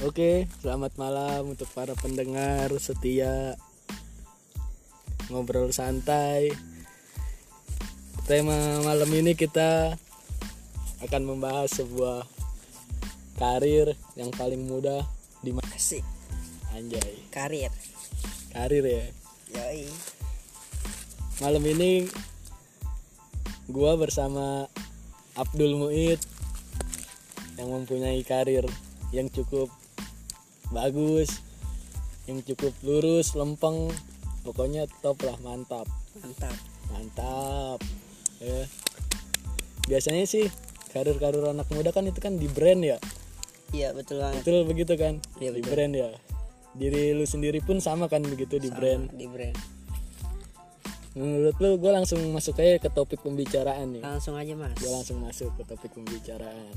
Oke, selamat malam untuk para pendengar setia ngobrol santai. Tema malam ini kita akan membahas sebuah karir yang paling mudah di Asik anjay. karir Karir ya. Yoi Malam ini gua bersama Abdul Muid yang mempunyai karir yang cukup bagus, yang cukup lurus, lempeng, pokoknya top lah, mantap, Mantap mantap. Ya. Biasanya sih karir-karir anak muda kan itu kan di brand ya, Iya betul banget betul begitu kan? Iya, di betul. brand ya. Diri lu sendiri pun sama kan begitu di brand. Di brand Menurut lu gue langsung masuk aja ke topik pembicaraan nih. Langsung aja mas gue langsung masuk ke topik pembicaraan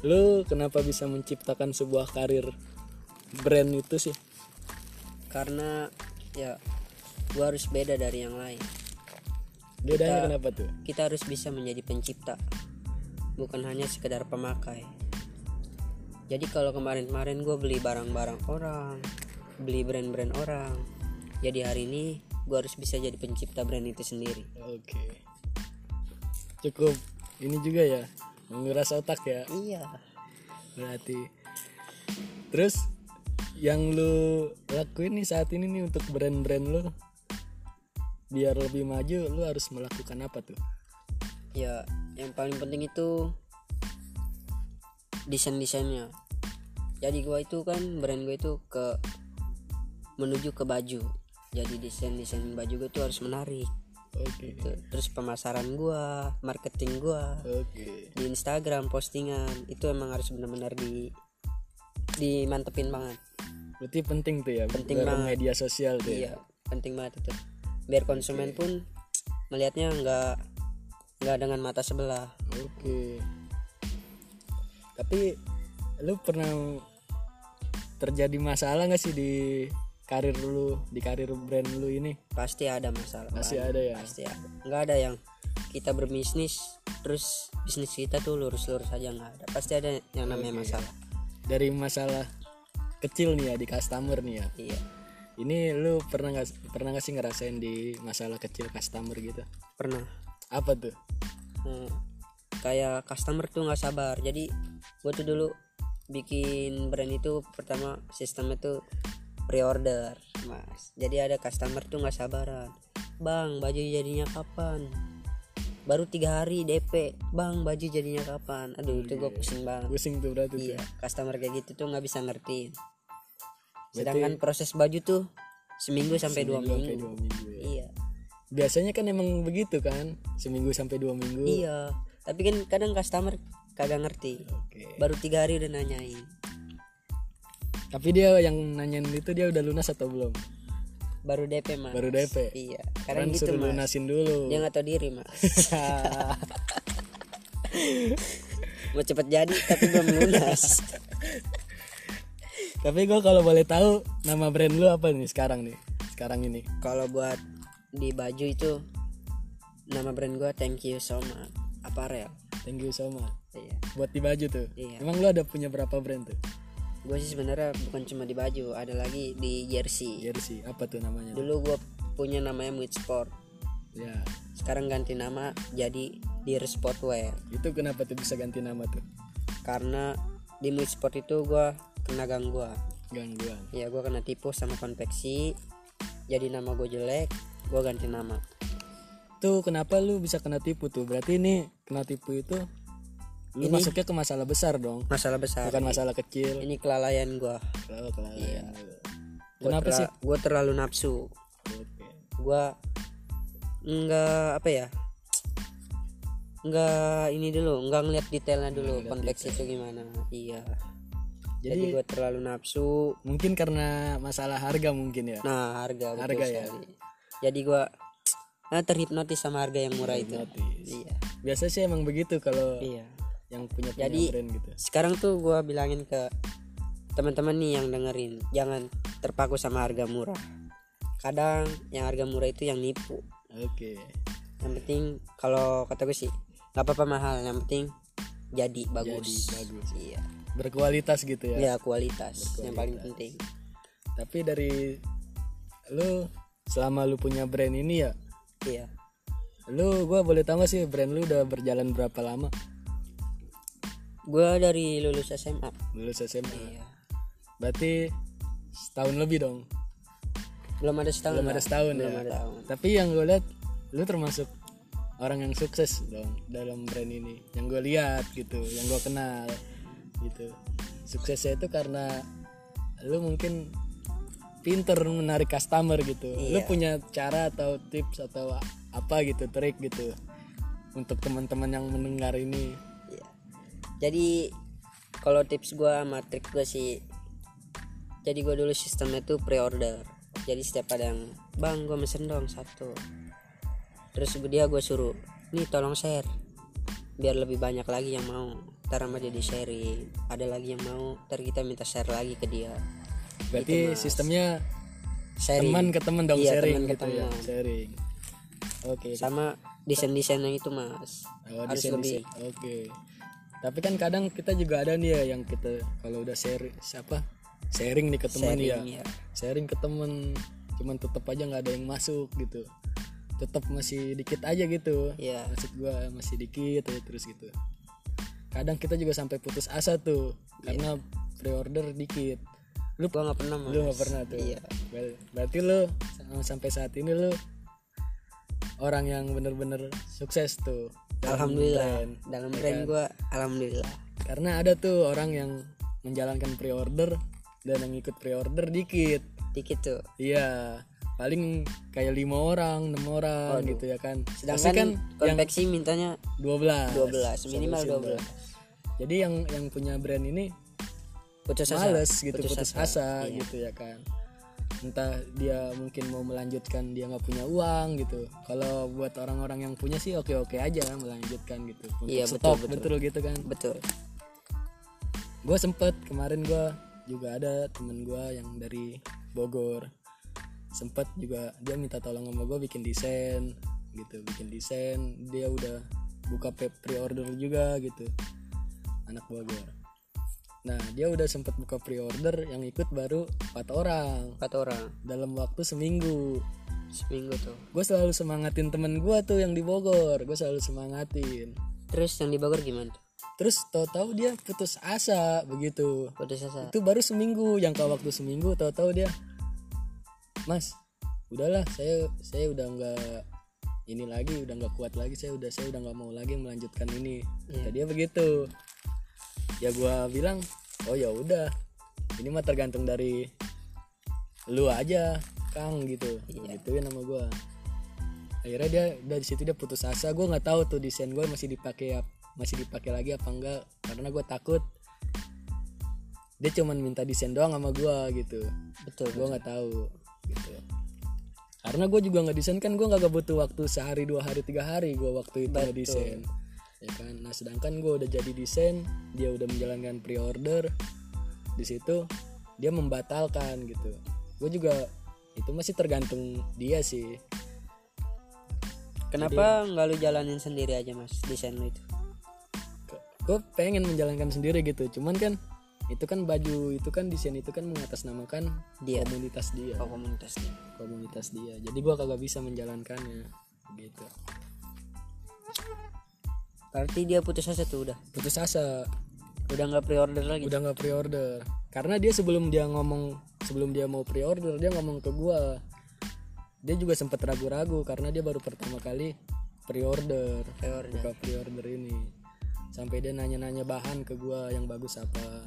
lu kenapa bisa menciptakan sebuah karir brand itu sih? Karena ya gua harus beda dari yang lain. Bedanya kenapa tuh? Kita harus bisa menjadi pencipta. Bukan hanya sekedar pemakai. Jadi kalau kemarin-kemarin gue beli barang-barang orang Beli brand-brand orang Jadi hari ini gue harus bisa jadi pencipta brand itu sendiri. Oke. Cukup. Ini juga ya menguras otak ya. Iya. Berarti. Terus yang lu lakuin nih saat ini nih untuk brand-brand lu biar lebih maju lu harus melakukan apa tuh? Ya yang paling penting itu desain desainnya jadi gua itu kan brand gue itu ke menuju ke baju. Jadi desain desain baju gue itu harus menarik oke. Tuh. terus pemasaran gua marketing gua oke. di Instagram postingan itu emang harus benar-benar di dimantepin banget. Berarti penting tuh ya Penting banget. media sosial tuh ya? Iya penting banget itu. Biar konsumen pun melihatnya nggak nggak dengan mata sebelah. Oke. Tapi lu pernah terjadi masalah nggak sih di karir lu, di karir brand lu ini? pasti ada masalah banyak. ada ya? pasti ada nggak ada yang kita berbisnis terus bisnis kita tuh lurus-lurus aja nggak ada pasti ada yang namanya masalah Dari masalah kecil nih ya di customer nih ya. iya Ini lu pernah nggak pernah nggak sih ngerasain di masalah kecil customer gitu? pernah Apa tuh? Hmm, kayak customer tuh nggak sabar jadi gue tuh dulu bikin brand itu pertama sistemnya tuh pre-order mas jadi ada customer tuh nggak sabaran bang baju jadinya kapan baru tiga hari DP bang baju jadinya kapan aduh itu gue pusing banget Pusing tuh berarti tuh. Iya, customer kayak gitu tuh nggak bisa ngertiin. Sedangkan proses baju tuh seminggu sampai dua Sampai minggu. dua minggu ya. Iya, Biasanya kan emang begitu kan, seminggu sampai dua minggu. iya. Tapi kan kadang customer kagak ngerti. Oke. Baru tiga hari udah nanyain. Tapi dia yang nanyain itu dia udah lunas atau belum? Baru DP mas. Baru DP. Iya. Kan Kadang gitu mas. lunasin dulu. Dia nggak tahu diri mas. Mau cepet jadi tapi belum lunas. Tapi gue kalau boleh tahu nama brand lu apa nih sekarang nih? Sekarang ini. Kalau buat di baju itu nama brand gua Thank You So Much Apparel. Thank you so much. Iya. Buat di baju tuh. Iya. Emang lu ada punya berapa brand tuh? Gue sih sebenarnya bukan cuma di baju ada lagi di jersey Jersey. Apa tuh namanya? dulu gue punya namanya Muid Sport Ya. sekarang ganti nama jadi Dear Sportwear Itu kenapa tuh bisa ganti nama tuh? karena di Muid Sport itu gue kena gangguan Gangguan. ya gue kena tipu sama konveksi jadi nama gue jelek gue ganti nama Tuh kenapa lu bisa kena tipu tuh? Berarti ini kena tipu itu lu masuknya ke masalah besar dong. masalah besar Bukan masalah kecil. ini kelalaian gue Kalau kelalaian Iya. Kenapa sih? gue terlalu nafsu Oke. gue nggak apa ya nggak ini dulu nggak ngeliat detailnya dulu konteks itu gimana iya jadi, Jadi gue terlalu nafsu mungkin karena masalah harga mungkin ya. nah harga betul Harga ya? sekali. jadi gue nah terhipnotis sama harga yang murah itu iya Biasa sih emang begitu kalau iya yang punya punya Jadi- brand gitu. sekarang tuh gue bilangin ke teman-teman nih yang dengerin jangan terpaku sama harga murah. Kadang yang harga murah itu yang nipu. Oke. yang penting kalau kata gue sih nggak apa-apa mahal yang penting jadi bagus. Jadi bagus. iya. Berkualitas gitu ya. Ya kualitas yang paling penting. Tapi dari lu selama lu punya brand ini ya iya. lu gua boleh tahu sih brand lu udah berjalan berapa lama gua dari lulus SMA lulus SMA iya. Berarti setahun lebih dong. Belum ada setahun belum lah. ada setahun belum ya. ada tahun tapi yang gue lihat lu termasuk orang yang sukses dong dalam brand ini. Yang gue lihat gitu yang gue kenal gitu. Suksesnya itu karena lu mungkin pinter menarik customer gitu. Lu Iya. punya cara atau tips atau apa gitu trik gitu untuk teman-teman yang mendengar ini. Jadi kalau tips gua sama trik gua sih jadi gua dulu sistemnya tuh pre-order. Jadi setiap ada yang bang gua mesen dong satu. Terus dia gua suruh nih tolong share biar lebih banyak lagi yang mau. Ntar sama dia di sharing. Ada lagi yang mau, ntar kita minta share lagi ke dia. berarti sistemnya Sharing. teman ke teman dong Iya, sharing ke gitu ya sharing oke Sama desain-desain yang itu mas. Oh, Harus desain lebih. desain. Oke. Tapi kan kadang kita juga ada nih ya yang kita kalau udah share siapa sharing nih ke teman ya. Sharing, ya. Sharing ke temen cuman tetap aja nggak ada yang masuk gitu. Tetap masih dikit aja gitu. Iya. Maksud gua masih dikit aja terus gitu. Kadang kita juga sampai putus asa tuh karena pre-order dikit. Lu Gua nggak pernah mas. lu nggak pernah tuh. Iya. Ber- Berarti lu sampai saat ini lu orang yang bener-bener sukses tuh. Alhamdulillah. brand. Dalam Ya brand kan? gua alhamdulillah. Karena ada tuh orang yang menjalankan pre-order dan yang ikut pre-order dikit. Dikit tuh. Iya, paling kayak lima orang, enam orang gitu ya kan. Pasti Sedangkan kan yang konveksi mintanya 12. 12 minimal 12 Jadi yang yang punya brand ini putus asa males gitu, Putus putus, asa, asa, gitu ya kan. Entah dia mungkin mau melanjutkan dia nggak punya uang gitu. Kalau buat orang-orang yang punya sih oke-oke aja melanjutkan gitu. Untuk Iya, betul, stok betul. betul gitu kan. betul gue sempet kemarin gue juga ada temen gue yang dari Bogor sempet juga dia minta tolong sama gue bikin desain gitu bikin desain dia udah buka pre-order juga gitu anak Bogor nah dia udah sempet buka pre-order yang ikut baru empat orang. Empat orang. Dalam waktu seminggu. Seminggu tuh. Gue selalu semangatin temen gue tuh yang di Bogor. Gue selalu semangatin. Terus yang di Bogor gimana tuh? Terus tahu-tahu dia putus asa begitu. Putus asa. Itu baru seminggu jangka waktu seminggu tahu-tahu dia. Mas udahlah saya saya udah nggak ini lagi udah nggak kuat lagi saya udah saya udah nggak mau lagi melanjutkan ini. Kata dia begitu ya gua bilang oh ya udah. Ini mah tergantung dari lu aja kang gitu. Gituin nama gua. Akhirnya dia dari situ dia putus asa. Gue nggak tahu tuh desain gue masih dipakai masih dipakai lagi apa enggak karena gue takut. Dia cuman minta desain doang sama gue gitu. Betul gue nggak tahu gitu. Karena gue juga nggak desain kan gue nggak butuh waktu sehari dua hari tiga hari gue waktu itu nggak desain ya kan? Nah sedangkan gue udah jadi desain dia udah menjalankan pre-order di situ dia membatalkan gitu. Gue juga itu masih tergantung dia sih. Kenapa nggak lu jalanin sendiri aja mas desain lu itu? Gue pengen menjalankan sendiri gitu cuman kan itu kan baju itu kan desain itu kan mengatasnamakan Dia. komunitas dia. Oh komunitasnya komunitas dia. Jadi gua kagak bisa menjalankannya gitu berarti dia putus asa tuh udah? Putus asa. Udah nggak pre-order lagi? Udah nggak pre-order. Karena dia sebelum dia ngomong sebelum dia mau pre-order dia ngomong ke gua. Dia juga sempat ragu-ragu karena dia baru pertama kali pre-order. Pre-order. Buka pre-order ini. Sampai dia nanya-nanya bahan ke gua yang bagus apa.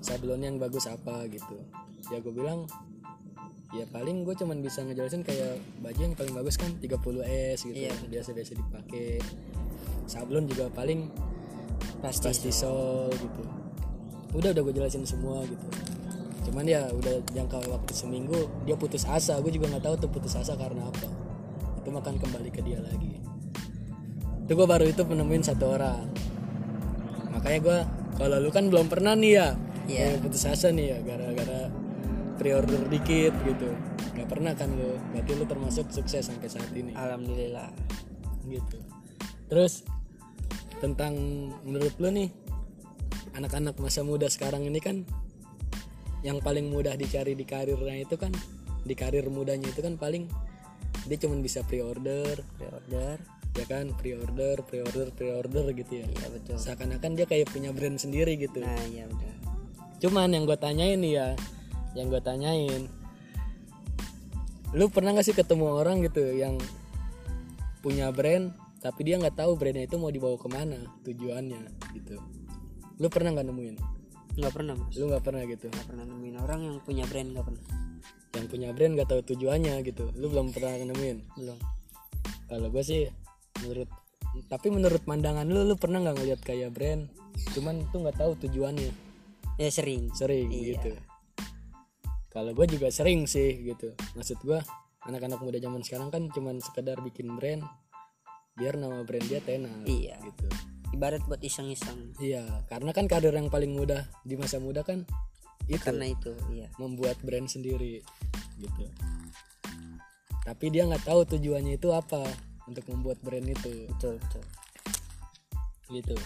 Sablonnya yang bagus apa gitu. Ya gue bilang ya paling gue cuman bisa ngejelasin kayak baju yang paling bagus kan 30 s gitu Iya, biasa-biasa dipakai sablon juga paling pasti plastisol gitu. Udah udah gue jelasin semua gitu. Cuman ya udah jangka waktu seminggu dia putus asa. Gue juga nggak tahu tuh putus asa karena apa. Itu makan kembali ke dia lagi. Itu gue baru itu penemuin satu orang. Makanya gue kalau lu kan belum pernah nih ya Iya. kayak putus asa nih ya gara-gara pre-order dikit gitu. Nggak pernah kan lu. Berarti lu termasuk sukses sampai saat ini. Alhamdulillah. Gitu terus tentang menurut lu nih anak-anak masa muda sekarang ini kan yang paling mudah dicari di karirnya itu kan di karir mudanya itu kan paling dia cuma bisa pre-order. Pre-order. Ya kan pre-order pre-order pre-order gitu ya. Iya betul. Seakan-akan dia kayak punya brand sendiri gitu. Nah iya udah cuman yang gue tanyain nih ya yang gue tanyain lu pernah gak sih ketemu orang gitu yang punya brand tapi dia nggak tahu brandnya itu mau dibawa ke mana tujuannya gitu. Lu pernah nggak nemuin? Nggak pernah mas. Lu nggak pernah gitu? Nggak pernah nemuin. Orang yang punya brand nggak pernah. Yang punya brand nggak tahu tujuannya gitu. Lu belum pernah nemuin? Belum. Kalau gue sih menurut tapi menurut pandangan lu lu pernah nggak ngeliat kayak brand? Cuman tuh nggak tahu tujuannya. Ya sering. Sering Iya. gitu. Kalau gue juga sering sih gitu. Maksud gue anak-anak muda zaman sekarang kan cuman sekedar bikin brand biar nama brand dia tenar Iya. gitu. Ibarat buat iseng-iseng. Iya karena kan kader yang paling mudah di masa muda kan itu karena itu iya. membuat brand sendiri gitu. Tapi dia nggak tahu tujuannya itu apa untuk membuat brand itu. Betul betul. Gitu.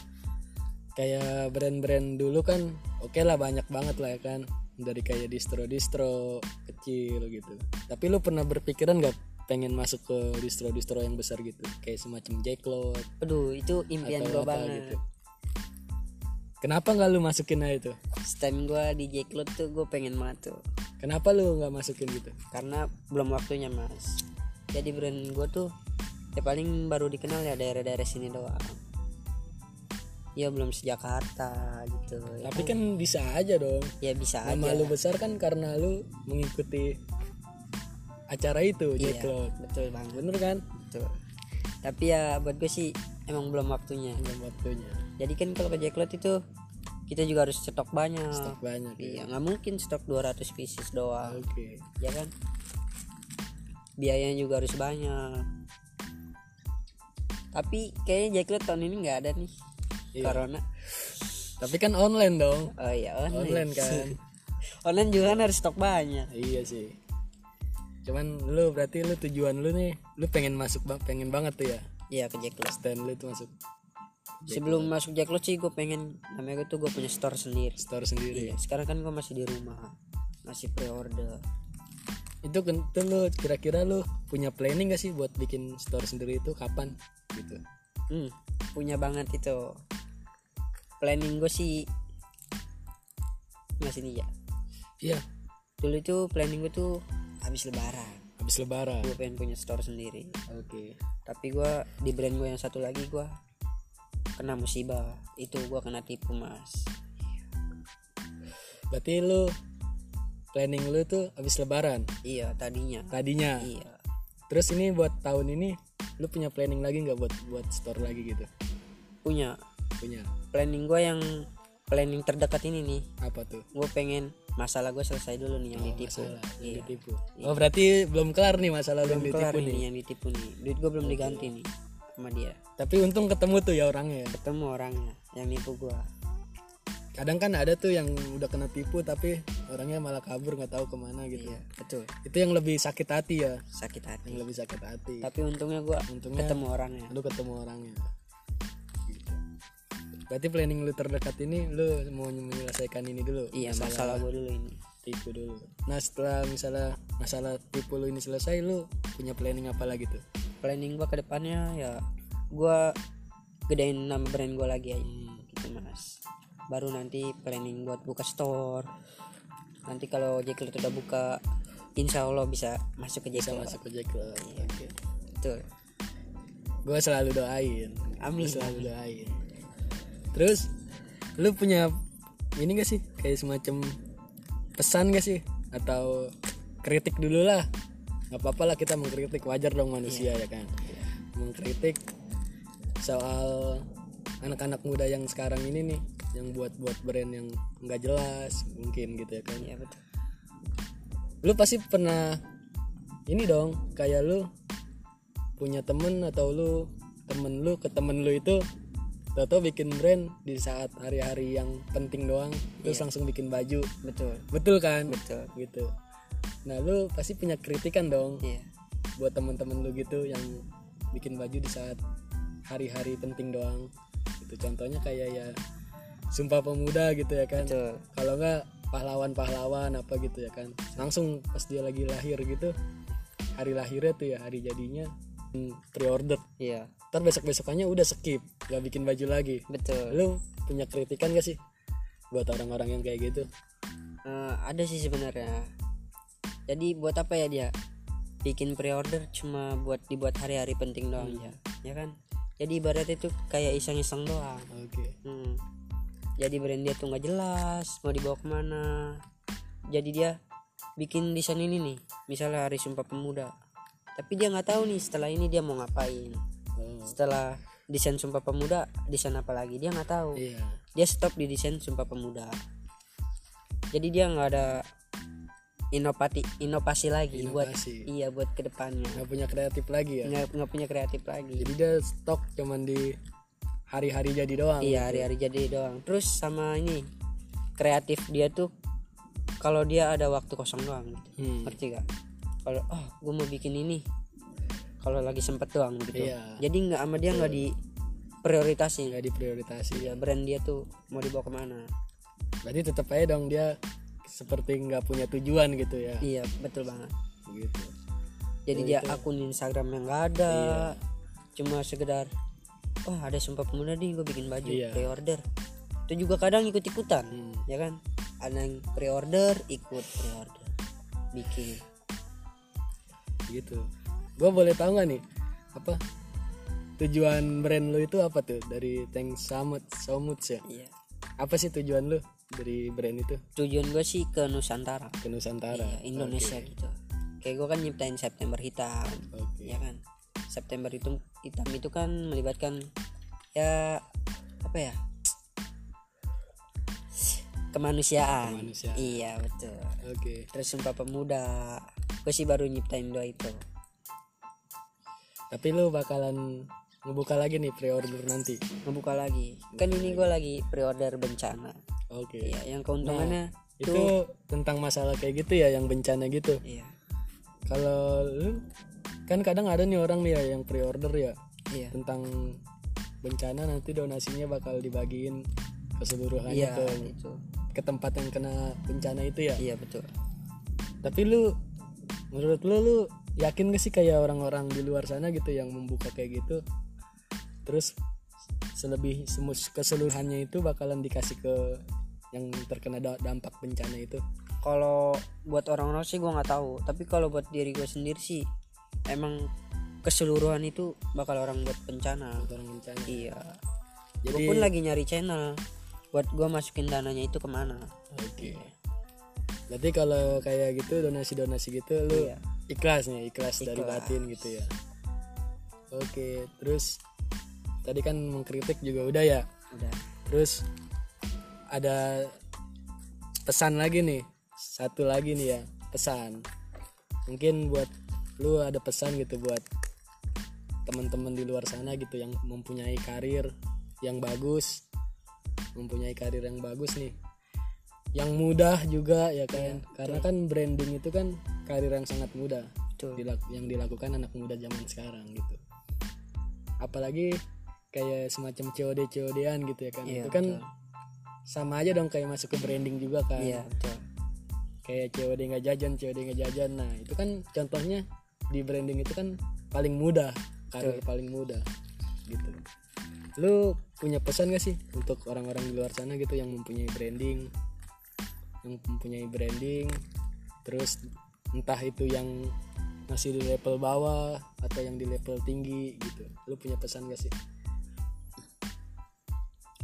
Kayak brand-brand dulu kan oke lah banyak banget lah ya kan. Dari kayak distro-distro kecil gitu. Tapi lu pernah berpikiran nggak pengen masuk ke distro-distro yang besar gitu. Kayak semacam Jacklot aduh itu impian gue banget. gitu. Kenapa nggak lu masukin aja itu? Stand gue di Jacklot tuh gue pengen banget tuh. Kenapa lu nggak masukin gitu? Karena belum waktunya mas. Jadi brand gue tuh ya paling baru dikenal ya daerah-daerah sini doang. Ya belum sejakarta gitu. Ya, tapi kan bisa aja dong. Ya bisa nama aja. lu besar kan karena lu mengikuti acara itu Iya, Jacklot betul banget. Bener kan? Betul. Tapi ya buat gue sih emang belum waktunya. Belum waktunya. Jadi kan kalau ke Jacklot itu kita juga harus stok banyak. Stok banyak ya. iya nggak mungkin stok 200 pieces doang. Oke. Ya kan? Biayanya juga harus banyak. Tapi kayaknya Jacklot tahun ini nggak ada nih Iya. corona. Tapi kan online dong. Oh iya online, online kan. Online juga kan harus stok banyak. Iya sih cuman lu berarti lu tujuan lu nih lu pengen masuk bang pengen banget tuh ya? Iya ke Jacklot stand lu tuh masuk. Sebelum masuk Jacklot sih gue pengen namanya gue tuh gue punya store sendiri. Store sendiri. Iya sekarang kan gue masih di rumah masih pre-order. Itu tuh lu kira-kira lu punya planning gak sih buat bikin store sendiri itu kapan gitu? Hmm, punya banget itu. Planning gue sih masih nih ya. Iya. Dulu itu planning gue tuh habis lebaran. Habis lebaran? Gue pengen punya store sendiri. Oke. Tapi gue di brand gue yang satu lagi gue kena musibah. Itu gue kena tipu mas. Berarti lu planning lu tuh habis lebaran? Iya tadinya. Tadinya? Iya. Terus ini buat tahun ini lu punya planning lagi nggak buat buat store lagi gitu? Punya. Punya. Planning gue yang planning terdekat ini nih. Apa tuh? Gue pengen masalah gue selesai dulu nih yang Oh, ditipu. masalah, yang iya. ditipu. Oh berarti belum kelar nih masalah lu yang belum kelar ditipu nih. nih yang ditipu nih. Duit gue belum diganti nih sama dia. Tapi untung ketemu tuh ya orangnya. Ketemu orangnya yang nipu gue kadang kan ada tuh yang udah kena tipu tapi orangnya malah kabur nggak tahu ke mana gitu. Iya betul. Itu yang lebih sakit hati ya. Sakit hati. Yang lebih sakit hati. Tapi untungnya gue Untungnya- ketemu orangnya. Lu ketemu orangnya. Berarti planning lu terdekat ini lu mau menyelesaikan ini dulu. Iya masalah gue dulu ini. tipu dulu. Nah setelah misalnya masalah tipu lu ini selesai lu punya planning apa lagi tuh? Planning gue ke depannya ya gue gedein nama brand gue lagi aja. Hmm. gitu mas. Baru nanti planning buat buka store. Nanti kalau Jacklot udah buka insya Allah bisa masuk ke bisa Jacklot masuk ke Jacklot Oke. betul. Gue selalu doain. Amin. Gua selalu doain terus lu punya ini gak sih? Kayak semacam pesan gak sih? Atau kritik dulu lah. Nggak apa-apa lah kita mengkritik. Wajar dong manusia ya kan? Mengkritik soal anak-anak muda yang sekarang ini nih yang buat-buat brand yang nggak jelas mungkin gitu ya kan? Iya betul. Lu pasti pernah ini dong kayak lu punya temen atau lu temen lu ke temen lu itu tau bikin brand di saat hari-hari yang penting doang terus langsung bikin baju. Betul. Betul kan? Betul. Gitu. Nah lu pasti punya kritikan dong iya. buat temen-temen lu gitu yang bikin baju di saat hari-hari penting doang. Itu contohnya kayak ya sumpah pemuda gitu ya kan? Kalau enggak pahlawan-pahlawan apa gitu ya kan? Langsung pas dia lagi lahir gitu hari lahirnya tuh ya hari jadinya pre-order. Iya. Ntar besok besokannya udah skip nggak bikin baju lagi. Betul. Lu punya kritikan gak sih buat orang-orang yang kayak gitu? Eh, ada sih sebenarnya. Jadi buat apa ya dia? Bikin pre-order cuma buat dibuat hari-hari penting doang ya ya kan? Jadi ibaratnya itu kayak iseng-iseng doang. Oke. Hmm. Jadi brand dia tuh nggak jelas mau dibawa ke mana. Jadi dia bikin desain ini nih, misalnya Hari Sumpah Pemuda. Tapi dia nggak tahu nih setelah ini dia mau ngapain. oh, Setelah desain Sumpah Pemuda, desain apa lagi dia nggak tahu. iya Dia stop di desain Sumpah Pemuda. Jadi dia nggak ada inovasi inovasi lagi buat Inovasi. iya buat ke depannya. nggak punya kreatif lagi ya Nggak nggak punya kreatif lagi. jadi dia stok cuman di hari-hari jadi doang Iya hari-hari jadi doang. Terus sama ini kreatif dia tuh kalau dia ada waktu kosong doang gitu. Hmm. Ngerti gak? Kalau oh gue mau bikin ini kalau lagi sempet doang gitu. Iya. Jadi nggak sama dia nggak di prioritasin. nggak diprioritasi Iya brand dia tuh mau dibawa ke mana? berarti tetap aja dong dia seperti nggak punya tujuan gitu ya Iya betul banget. gitu Jadi dia akun Instagram yang nggak ada. Iya. Cuma sekedar oh ada sumpah pemuda nih gue bikin baju Iya. pre-order. Itu juga kadang ikut ikutan. Hmm. ya kan ada yang pre-order ikut pre-order bikin gitu. Gue boleh tahu nggak nih apa tujuan brand lu itu apa tuh? Dari Tank Samut Samut ya? Iya. Apa sih tujuan lu dari brand itu? Tujuan gue sih ke Nusantara. Ke Nusantara. Iya, Indonesia gitu. Kayak gue kan nyiptain September hitam oke. ya kan? September itu hitam itu kan melibatkan ya apa ya? Kemanusiaan, Kemanusiaan. iya betul. Oke. Terus sumpah pemuda gue sih baru nyiptain dua itu. Tapi lu bakalan ngebuka lagi nih pre-order nanti. Ngebuka lagi. Kan ini gue lagi pre-order bencana. Oke. Iya, yang keuntungannya itu tentang masalah kayak gitu ya yang bencana gitu. Iya, kalau lu kan kadang ada nih orang nih ya yang pre-order ya iya, tentang bencana nanti donasinya bakal dibagiin keseluruhannya iya, ke itu, ke tempat yang kena bencana itu ya. Iya betul. tapi lu menurut lu lu yakin gak sih kayak orang-orang di luar sana gitu yang membuka kayak gitu? Terus selebih semus keseluruhannya itu bakalan dikasih ke yang terkena da- dampak bencana itu? Kalau buat orang-orang sih gue nggak tahu, tapi kalau buat diri gue sendiri sih emang keseluruhan itu bakal orang buat bencana. orang bencana. Iya. jadi Gue pun lagi nyari channel. Buat gue masukin dananya itu ke mana. oke berarti kalau kayak gitu donasi-donasi gitu lu Iya. ikhlas nih ikhlas, dari Ikhlas. batin gitu ya oke terus tadi kan mengkritik juga udah ya Udah. terus ada pesan lagi nih satu lagi nih ya pesan mungkin buat lu ada pesan gitu buat teman-teman di luar sana gitu yang mempunyai karir yang bagus mempunyai karir yang bagus nih yang mudah juga ya kan? Karena kan branding itu kan karir yang sangat mudah. Betul. dilak- yang dilakukan anak muda zaman sekarang gitu. Apalagi kayak semacam COD COD-an gitu ya kan? Iya, itu kan betul. sama aja dong kayak masuk ke branding juga kan? Iya betul. kayak COD nggak jajan COD nggak jajan. Nah itu kan contohnya di branding itu kan paling mudah karir paling mudah gitu. Lu punya pesan gak sih untuk orang-orang di luar sana gitu yang mempunyai branding yang mempunyai branding terus entah itu yang masih di level bawah atau yang di level tinggi gitu lu punya pesan gak sih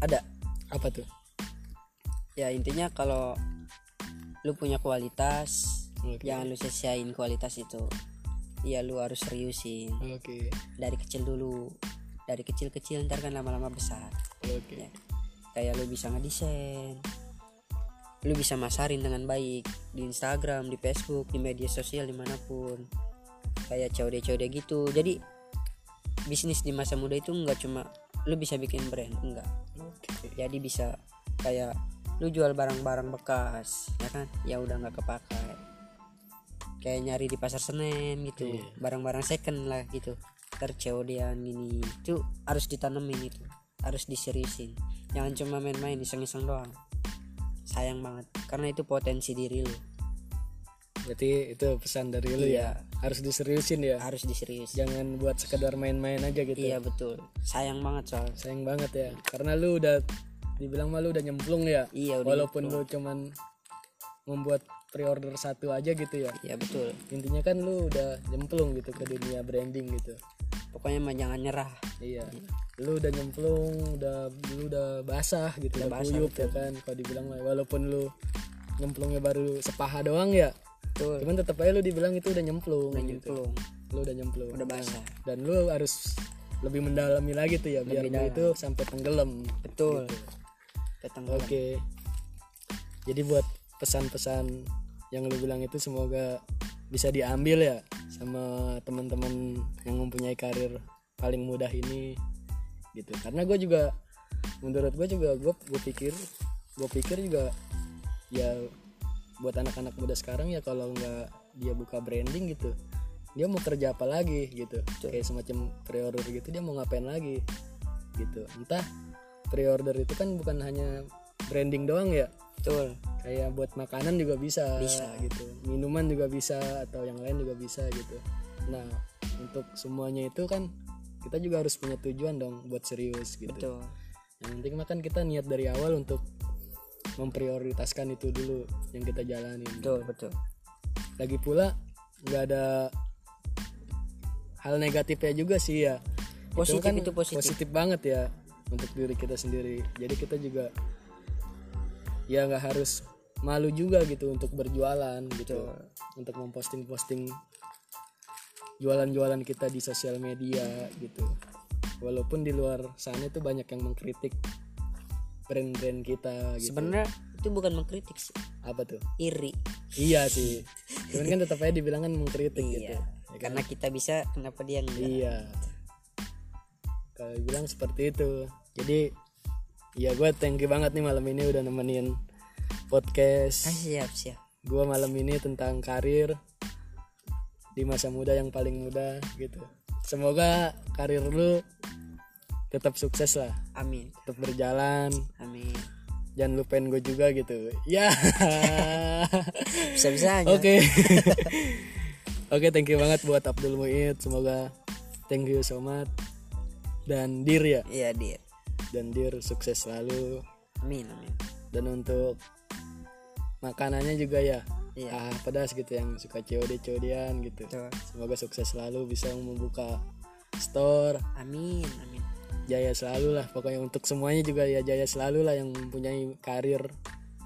Ada. apa tuh Ya intinya kalau lu punya kualitas, Oke. jangan lu sia-siain kualitas itu. Iya lu harus seriusin oke dari kecil dulu. Dari kecil-kecil ntar kan lama-lama besar. oke Ya. Kayak lu bisa ngedesain. Lu bisa masarin dengan baik di Instagram, di Facebook, di media sosial di mana pun. Kayak COD-COD gitu. Jadi bisnis di masa muda itu nggak cuma lu bisa bikin brand, enggak. oke. Jadi bisa kayak lu jual barang-barang bekas ya kan? Ya udah nggak kepakai. Kayak nyari di pasar senen gitu. Iya. barang-barang second lah gitu. Tercodian gini itu harus ditanemin itu. Harus diseriusin. Jangan cuma main-main iseng-iseng doang sayang banget karena itu potensi diri lu. Berarti itu pesan dari lu ya harus diseriusin ya. Harus diserius. Jangan buat sekedar main-main aja gitu iya betul. Sayang banget soal. Sayang banget ya karena lu udah dibilang mah lu udah nyemplung ya. Iya udah walaupun lu cuman membuat pre-order satu aja gitu ya. Iya betul. Intinya kan lu udah nyemplung gitu ke dunia branding gitu. Pokoknya mah jangan nyerah. Iya lu udah nyemplung udah lu udah basah gitu udah, basah, kuyup ya kan? Kalau dibilang walaupun lu nyemplungnya baru sepaha doang ya betul. cuman tetap aja lu dibilang itu udah nyemplung udah gitu. nyemplung. Lu udah nyemplung. Udah basah. Dan lu harus lebih mendalami lagi tuh ya biar Lebih lu dalam. itu sampai tenggelam. Betul. Gitu. oke. Jadi buat pesan-pesan yang lu bilang itu semoga bisa diambil ya sama teman-teman yang mempunyai karir paling mudah ini gitu. Karena gue juga menurut gue juga gue gue pikir gue pikir juga ya buat anak-anak muda sekarang ya kalau nggak dia buka branding gitu dia mau kerja apa lagi gitu. Kayak semacam pre-order gitu dia mau ngapain lagi gitu. Entah pre-order itu kan bukan hanya branding doang ya. Betul. Kayak buat makanan juga bisa, Bisa. gitu. Minuman juga bisa atau yang lain juga bisa gitu. Nah untuk semuanya itu kan kita juga harus punya tujuan dong buat serius gitu. Betul. Yang penting mah kan kita niat dari awal untuk memprioritaskan itu dulu yang kita jalanin. Betul betul. Lagi pula nggak ada hal negatifnya juga sih ya. Positif kan itu positif. banget ya untuk diri kita sendiri. Jadi kita juga ya nggak harus malu juga gitu untuk berjualan gitu. Untuk memposting-posting jualan-jualan kita di sosial media gitu. Walaupun di luar sana itu banyak yang mengkritik brand-brand kita gitu. Sebenarnya itu bukan mengkritik sih. Apa tuh? Iri. Iya sih. Cuman kan tetap aja dibilang kan mengkritik gitu iya karena kita bisa kenapa dia enggak? Iya. Kalau bilang seperti itu. Jadi ya gue thank you banget nih malam ini udah nemenin podcast. Ah, siap siap. Gue malam ini tentang karir di masa muda yang paling muda gitu. Semoga karir lu tetap sukses lah, amin tetap berjalan. amin Jangan lupain gue juga gitu. Ya. bisa bisanya Oke. Oke, thank you banget buat Abdul Muid. Semoga thank you so much. Dan Dir ya, iya dia dan Dir sukses selalu. amin amin Dan untuk makanannya juga ya. Iya. Ah, pedas gitu yang suka COD-CODan gitu. betul Semoga sukses selalu bisa membuka store. amin amin Jaya selalu lah. Pokoknya untuk semuanya juga ya jaya selalu lah yang mempunyai karir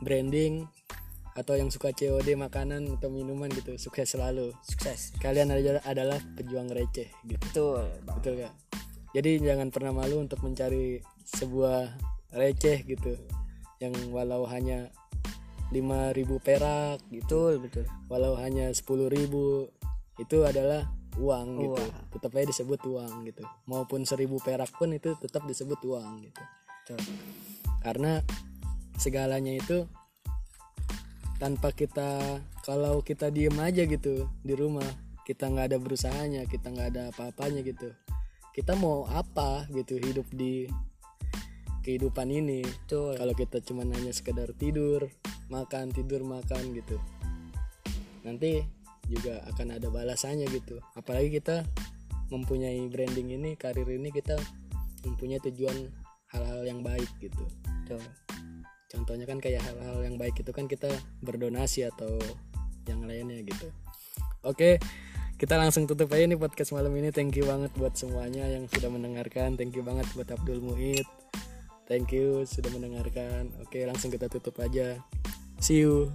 branding atau yang suka COD makanan atau minuman gitu. Sukses selalu. sukses kalian adalah adalah pejuang receh gitu betul Bang. betul gak jadi jangan pernah malu untuk mencari sebuah receh gitu yang walau hanya 5000 perak gitu betul. Walau hanya 10.000 itu adalah uang gitu. Uang. tetap aja disebut uang gitu. Maupun 1000 perak pun itu tetap disebut uang gitu. Betul. Karena segalanya itu tanpa kita kalau kita diem aja gitu di rumah kita nggak ada berusahanya kita nggak ada apa-apanya gitu. Kita mau apa gitu hidup di kehidupan ini? Betul. Kalau kita cuma hanya sekedar tidur makan tidur makan gitu. Nanti juga akan ada balasannya gitu. Apalagi kita mempunyai branding ini karir ini kita mempunyai tujuan hal-hal yang baik gitu. Contohnya kan kayak hal-hal yang baik itu kan kita berdonasi atau yang lainnya gitu. Oke kita langsung tutup aja nih podcast malam ini. Thank you banget buat semuanya yang sudah mendengarkan. Thank you banget buat Abdul Muid thank you sudah mendengarkan. Oke langsung kita tutup aja. See you